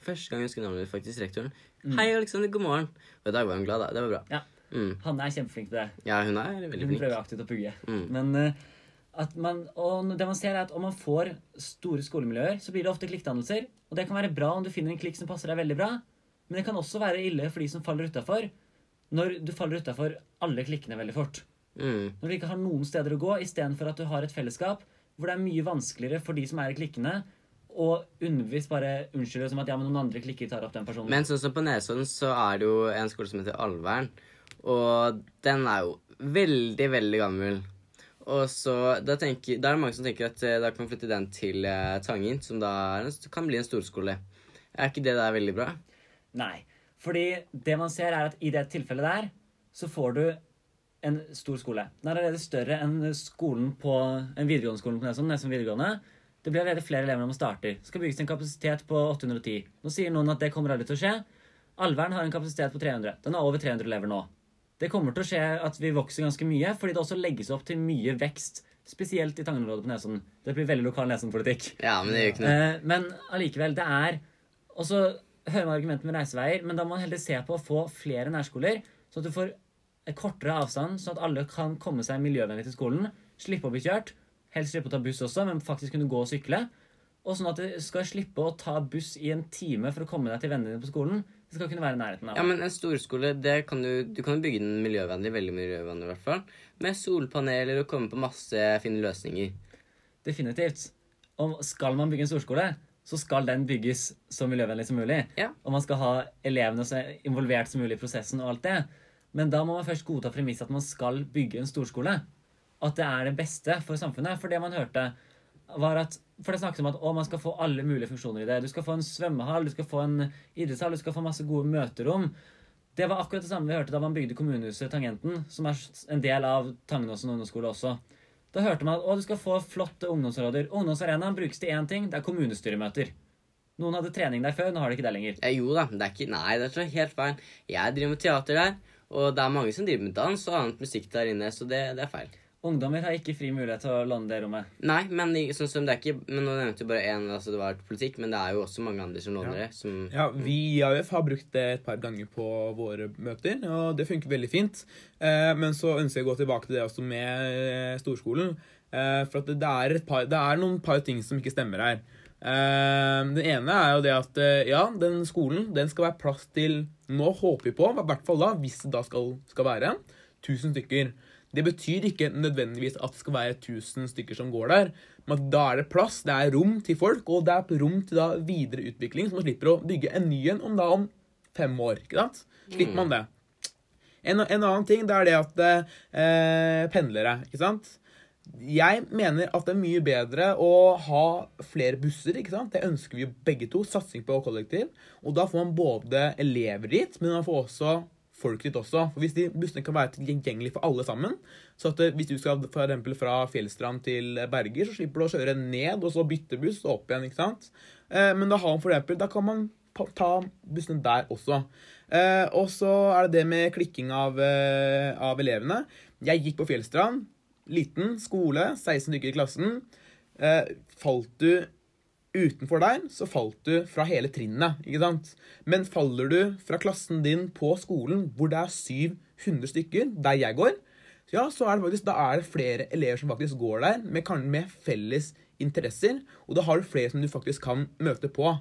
første gang jeg husker navnet ditt, faktisk, rektoren. Hei, Alexander, god morgen. Og i dag var hun glad, da. Det var bra. Ja. Mm. Hanne er kjempeflink til det. Ja, hun er veldig flink. Hun prøver aktivt å pugge. Mm. Men uh, at man, og det man ser er at om man får store skolemiljøer, så blir det ofte klikkdannelser. Og det kan være bra om du finner en klikk som passer deg veldig bra, men det kan også være ille for de som faller utafor. Når du faller utafor alle klikkene veldig fort. Mm. Når du ikke har noen steder å gå, istedenfor at du har et fellesskap hvor det er mye vanskeligere for de som er i klikkene, å underbevisst bare unnskylder som at ja, men noen andre klikker tar opp den personen. Men sånn som på Nesodden så er det jo en skole som heter Alvern. Og den er jo veldig, veldig gammel. Og så da, tenker, da er det mange som tenker at eh, da kan man flytte den til eh, Tangen, som da er kan bli en storskole. Er ikke det der veldig bra? Nei. Fordi det man ser, er at i det tilfellet der, så får du en stor skole. Den er allerede større enn skolen på en videregående skole på Nesodden. Nesodden videregående. Det blir allerede flere elever når man starter. Det skal bygges en kapasitet på 810. Nå sier noen at det kommer aldri til å skje. Alvern har en kapasitet på 300. Den har over 300 elever nå. Det kommer til å skje at vi vokser ganske mye, fordi det også legges opp til mye vekst. Spesielt i Tangen-området på Nesodden. Det blir veldig lokal Nesodden-politikk. Ja, men det gjør ikke noe. Eh, men allikevel, det er Og så hører man argumentet med reiseveier, men da må man heller se på å få flere nærskoler, sånn at du får kortere avstand, sånn at alle kan komme seg miljøvennlig til skolen, Slippe å bli kjørt. Helst slippe å ta buss også, men faktisk kunne gå og sykle. Og sånn at du skal slippe å ta buss i en time for å komme deg til vennene dine på skolen. Det skal kunne være i nærheten av. Ja, men en storskole, det kan du, du kan bygge den miljøvennlig, veldig miljøvennlig i hvert fall. Med solpaneler og komme på masse fine løsninger. Definitivt. Og skal man bygge en storskole, så skal den bygges så miljøvennlig som mulig. Ja. Og man skal ha elevene så involvert som mulig i prosessen og alt det. Men da må man først godta premisset at man skal bygge en storskole. At det er det beste for samfunnet. For det man hørte, var at For det snakkes om at å, man skal få alle mulige funksjoner i det. Du skal få en svømmehall, du skal få en idrettshall, du skal få masse gode møterom. Det var akkurat det samme vi hørte da man bygde kommunehuset Tangenten, som er en del av Tangenåsen ungdomsskole også. Da hørte man at å, du skal få flotte ungdomsråder. Ungdomsarenaen brukes til én ting, det er kommunestyremøter. Noen hadde trening der før, nå har de ikke det lenger. Ja, jo da, det er ikke Nei, det er helt feil. Jeg driver med teater der, og det er mange som driver med dans og annet musikk der inne, så det, det er feil. Ungdommer har ikke fri mulighet til å låne det rommet. Nei, men sånn som det er ikke Men nå nevnte du bare én, altså det var politikk, men det er jo også mange andre som låner det. Som Ja, Vi i AUF har brukt det et par ganger på våre møter, og det funker veldig fint. Eh, Men så ønsker jeg å gå tilbake til det også med eh, storskolen. Eh, For at det er, et par, det er noen par ting som ikke stemmer her. Eh, Det ene er jo det at eh, ja, den skolen den skal være plass til Nå håper vi på, i hvert fall da, hvis det da skal, skal være, 1000 stykker. Det betyr ikke nødvendigvis at det skal være 1000 stykker som går der, men da er det plass, det er rom til folk, og det er rom til da videre utvikling, så man slipper å bygge en ny en om om fem år. ikke sant? Slipper man det. En, en annen ting det er det at eh, pendlere, ikke sant? Jeg mener at det er mye bedre å ha flere busser. ikke sant? Det ønsker vi jo begge to. Satsing på kollektiv. Og da får man både elever dit, men man får også folk dit også. For Hvis de bussene kan være tilgjengelige for alle sammen, så at eh, hvis du skal for fra Fjellstrand til Berger, så slipper du å kjøre ned og så bytte buss og opp igjen. ikke sant? Eh, Men da, har man for eksempel, da kan man ta bussene der også. Eh, og så er det det med klikking av, av elevene. Jeg gikk på Fjellstrand. Liten skole, 16 stykker i klassen. Falt du utenfor der, så falt du fra hele trinnet. ikke sant? Men faller du fra klassen din på skolen, hvor det er 700 stykker, der jeg går, ja, så er det faktisk, da er det flere elever som faktisk går der, med, med felles interesser. Og da har du flere som du faktisk kan møte på.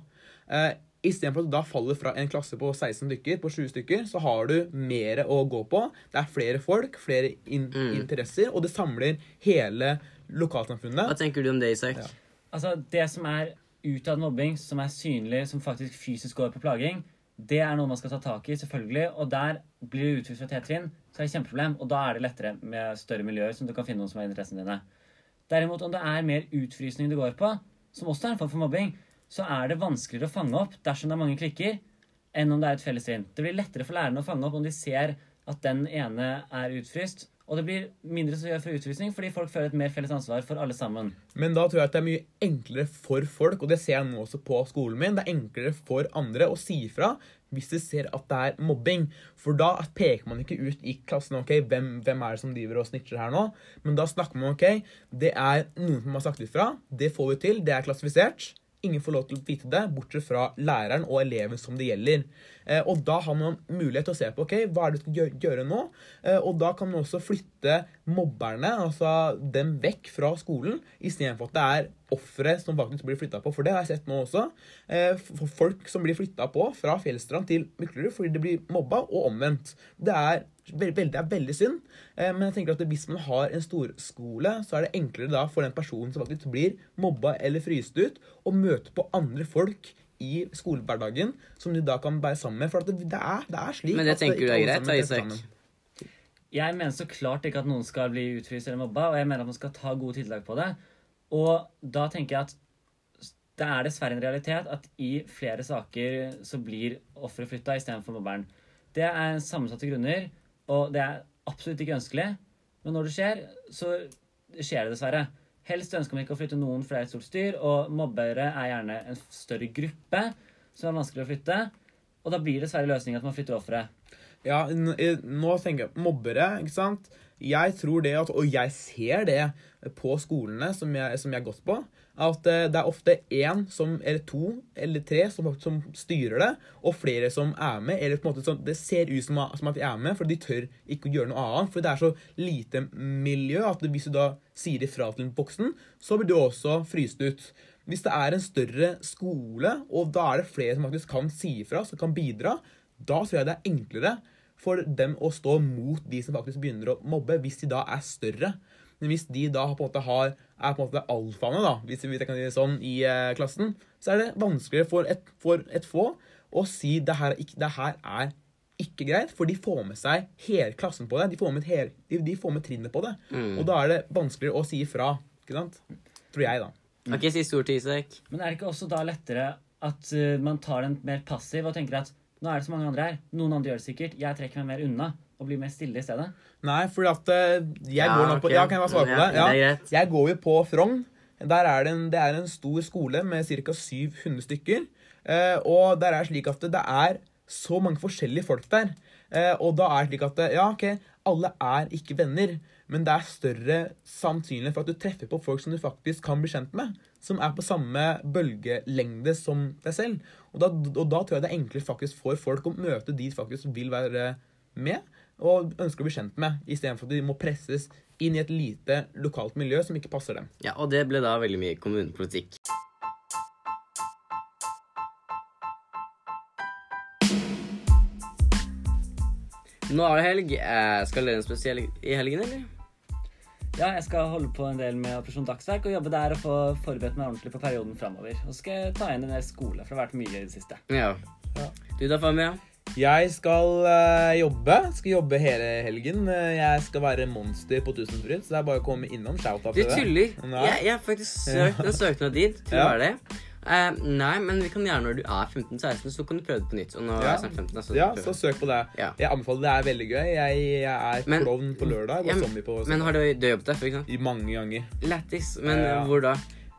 Eh, Istedenfor at du da faller fra en klasse på 16 stykker, på 20 stykker, så har du mer å gå på. Det er flere folk, flere in interesser, og det samler hele lokalsamfunnet. Hva tenker du om det, Isak? Ja. Altså, det som er utad mobbing, som er synlig, som faktisk fysisk går på plaging, det er noe man skal ta tak i, selvfølgelig. Og der blir det utvist fra T-trinn, så er det et kjempeproblem. Og da er det lettere med større miljøer, som du kan finne noen som er interessene dine. Derimot, om det er mer utfrysning det går på, som også er en form for mobbing, så er det vanskeligere å fange opp dersom det er mange klikker, enn om det er et felles trinn. Det blir lettere for lærerne å fange opp om de ser at den ene er utfryst. Og det blir mindre som gjør for utvisning, fordi folk føler et mer felles ansvar for alle sammen. Men da tror jeg at det er mye enklere for folk, og det ser jeg nå også på skolen min, det er enklere for andre å si ifra hvis de ser at det er mobbing. For da peker man ikke ut i klassen ok, hvem, hvem er det som driver og snitcher her nå, men da snakker man ok, det er noen som har sagt ifra, det får vi til, det er klassifisert. Ingen får lov til å vite det, bortsett fra læreren og eleven som det gjelder. Eh, og da har man mulighet til å se på ok, hva er det du skal gjø- gjøre nå. Eh, og da kan man også flytte mobberne, altså dem vekk fra skolen, istedenfor at det er ofre som faktisk blir flytta på. For det har jeg sett nå også. Eh, folk som blir flytta på fra Fjellstrand til Myklerud fordi de blir mobba, og omvendt. Det er veldig, er veldig synd. Men jeg tenker at hvis man har en storskole, så er det enklere da for den personen som faktisk blir mobba eller fryst ut, å møte på andre folk i skolehverdagen som de da kan bære sammen med. For at det, det, er, det er slik Men det at tenker du er greit, da, Isak? Jeg mener så klart ikke at noen skal bli utfryst eller mobba, og jeg mener at man skal ta gode tiltak på det. Og da tenker jeg at det er dessverre en realitet at i flere saker så blir offeret flytta istedenfor mobberen. Det er sammensatte grunner, og det er absolutt ikke ønskelig. Men når det skjer, så skjer det dessverre. Helst ønsker man ikke å flytte noen, er et stort styr, og mobbere er gjerne en større gruppe som er vanskelig å flytte. Og da blir dessverre løsningen at man flytter offeret. Ja, nå tenker jeg mobbere, ikke sant? Jeg tror det, at, og jeg ser det på skolene som jeg har gått på, at eh, det er ofte én som, eller to eller tre som, som styrer det, og flere som er med. eller på en måte sånn, Det ser ut som, at de er med, for de tør ikke å gjøre noe annet. For det er så lite miljø at hvis du da sier ifra til boksen, så blir du også fryst ut. Hvis det er en større skole, og da er det flere som faktisk kan si ifra, som kan bidra, da tror jeg det er enklere for dem å stå mot de som faktisk begynner å mobbe, hvis de da er større. Men hvis de da på en måte har, er på en måte alfaene, da, hvis jeg kan si det sånn, i eh, klassen, så er det vanskeligere for et, for et få å si det her, er ikke- det her er ikke greit, for de får med seg hele klassen på det. De får med, hele, de, de får med trinnet på det. Og da er det vanskeligere å si ifra. Ikke sant? Tror jeg, da. Ok, siste ord til Isak. Men er det ikke også da lettere at uh, man tar den mer passiv og tenker at nå er det så mange andre her, noen andre gjør det sikkert, jeg trekker meg mer unna og blir mer stille i stedet? Nei, fordi at eh, jeg Ja, går nå på okay. Ja, kan jeg bare svare på Ja, det? er. Jeg går jo på Frogn. Der er det, en, det er en stor skole med ca. 700 stykker. Eh, og der er slik at det er så mange forskjellige folk der. Eh, og da er det slik at ja, ok, alle er ikke venner, men det er større sannsynlighet for at du treffer på folk som du faktisk kan bli kjent med. Som er på samme bølgelengde som deg selv. Og da, og da tror jeg det er enklere faktisk for folk å møte de som faktisk vil være med og ønsker å bli kjent med, istedenfor at de må presses inn i et lite lokalt miljø som ikke passer dem. Ja, og det ble da veldig mye kommunepolitikk. Nå er det helg. Eh, Skal dere en spesiell i helgen, eller? Ja, jeg skal holde på en del med Operasjon Dagsverk og jobbe der og få forberedt meg ordentlig på perioden framover. Og så skal jeg ta inn en del skole, for det har vært mye i det siste. Ja. Ja. Du da, Famia? Jeg skal uh, jobbe. Skal jobbe hele helgen. Eh, Jeg skal være monster på Tusenfryd, så det er bare å komme innom. Shout-out Du til det. tuller. Jeg, jeg har faktisk søkt en søknad dit til å Ja. være det. Uh, nei, men vi kan gjerne når du er 15-16, så kan du prøve det på nytt. Ja. jeg 15, altså, så Ja, så søk på det. Ja. Jeg anbefaler det. Det er veldig gøy. Jeg, jeg er Men- klovn på lørdag Ja, på Men har du, du jobbet der før? I mange ganger. Lættis. Men Ja. hvor da?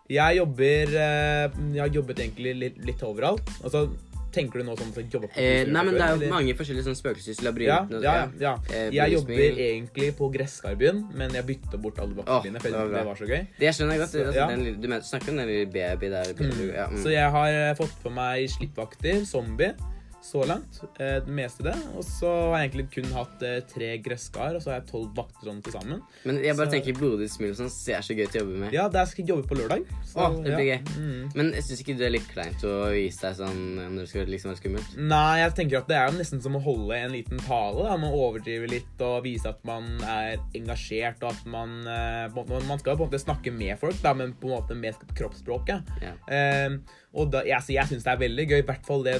Jeg jobber Jeg har jobbet egentlig litt, litt overalt. Altså, tenker du nå sånn at jobber jobbe på Eh, nei, men det er jo mange forskjellige sånn spøkelseslabyrinter. Ja, ja, ja. Eh, Jeg jobber egentlig på Gresskarbyen, men jeg bytta bort alle vaktene mine, for det var det, var så gøy. Det skjønner jeg godt. Så, altså, ja. den, du snakker om den lille baby der? Mm. ja, mm. Så jeg har eh, fått på meg slippvakter, zombie, så langt. Eh, det meste det. Og så har jeg egentlig kun hatt eh, tre gresskar, og så har jeg tolv vakter sånn til sammen. Men jeg bare så- tenker blodig smil sånn ser så gøy til å jobbe med. Ja, der skal jeg jobbe på lørdag. Så, Åh, det blir ja. gøy. Mm. Men jeg syns ikke du er litt kleint å vise deg sånn når det skal liksom være skummelt? Nei, jeg tenker at det er jo nesten som å holde en liten tale. Da. Man overdriver litt og vise at man er engasjert, og at man eh, Man skal på en måte snakke med folk, da, men på en måte med kroppsspråket. Ja. Eh, og da, jeg, så jeg syns det er veldig gøy. I hvert fall det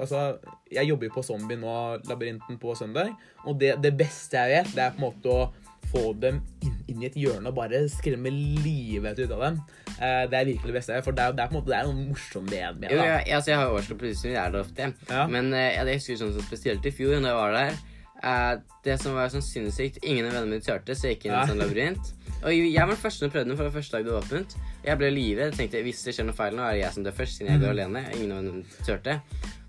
altså, Jeg jobber jo på Zombie nå, Labyrinten, på søndag. Og det, det beste jeg vet, det er på en måte å få dem inn, inn i et hjørne og bare skremme livet ut av dem. Eh, det er virkelig det beste. For det er, det er på en måte det er noe morsomt med det. Jo, ja, jeg, altså, jeg har jo årsdag på Lysesmil, jeg er der ofte. Ja. Men eh, jeg husker sånn som spesielt i fjor, da jeg var der eh, Det som var sånn sinnssykt Ingen av vennene mine turte, så jeg gikk inn i en Ja. sånn labyrint. Og jeg var den første som prøvde den, for det første dag det var åpent. Jeg ble livredd. Jeg tenkte hvis det skjer noe feil nå, er det jeg som dør først, siden jeg går Mm. alene. Ingen av dem tørte. turte.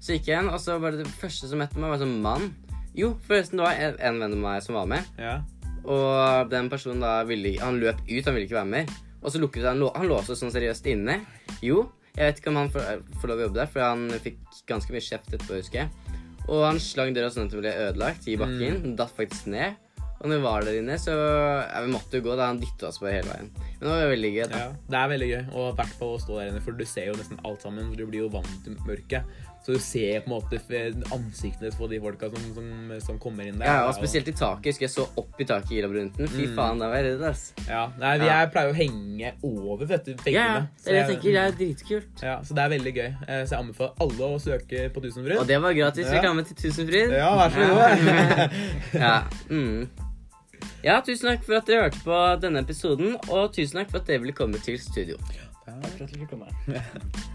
Så gikk jeg igjen, og så var det det første som møtte meg, var sånn mann. Jo, forresten, det var en, en venn av meg som var med. Ja. Og den personen da ville Han løp ut, han ville ikke være med. Og så lukket han, lå- han låste sånn seriøst inne. Jo, jeg vet ikke om han får, får lov å jobbe der, for han fikk ganske mye kjeft etterpå, husker jeg. Og han slang døra sånn at den ble ødelagt i bakken. Mm. datt faktisk ned. Og når vi var der inne, så ja, Vi måtte jo gå, da han dytta oss på hele veien. Men det var veldig gøy. da. Ja, det er veldig gøy, og i hvert fall å stå der inne, for du ser jo nesten alt sammen. for Du blir jo vant til mørket. Så du ser på en måte ansiktene på de folka som, som, som kommer inn der. Ja, og spesielt i taket. Husker jeg så opp i taket i labyrinten. Fy Mm. faen, da var jeg redd, ass. Ja, nei, vi Ja. er, pleier å henge over vet du, Ja, ja. Det er det jeg tenker. Det er dritkult. ja, så det er veldig gøy. Eh, Så jeg anbefaler alle å søke på Tusenfryd. Og det var gratis reklame til Tusenfryd. Ja, vær så god. ja. Mm. Ja, tusen takk for at dere hørte på denne episoden, og tusen takk for at dere ville komme til studio. Takk for at du fikk komme.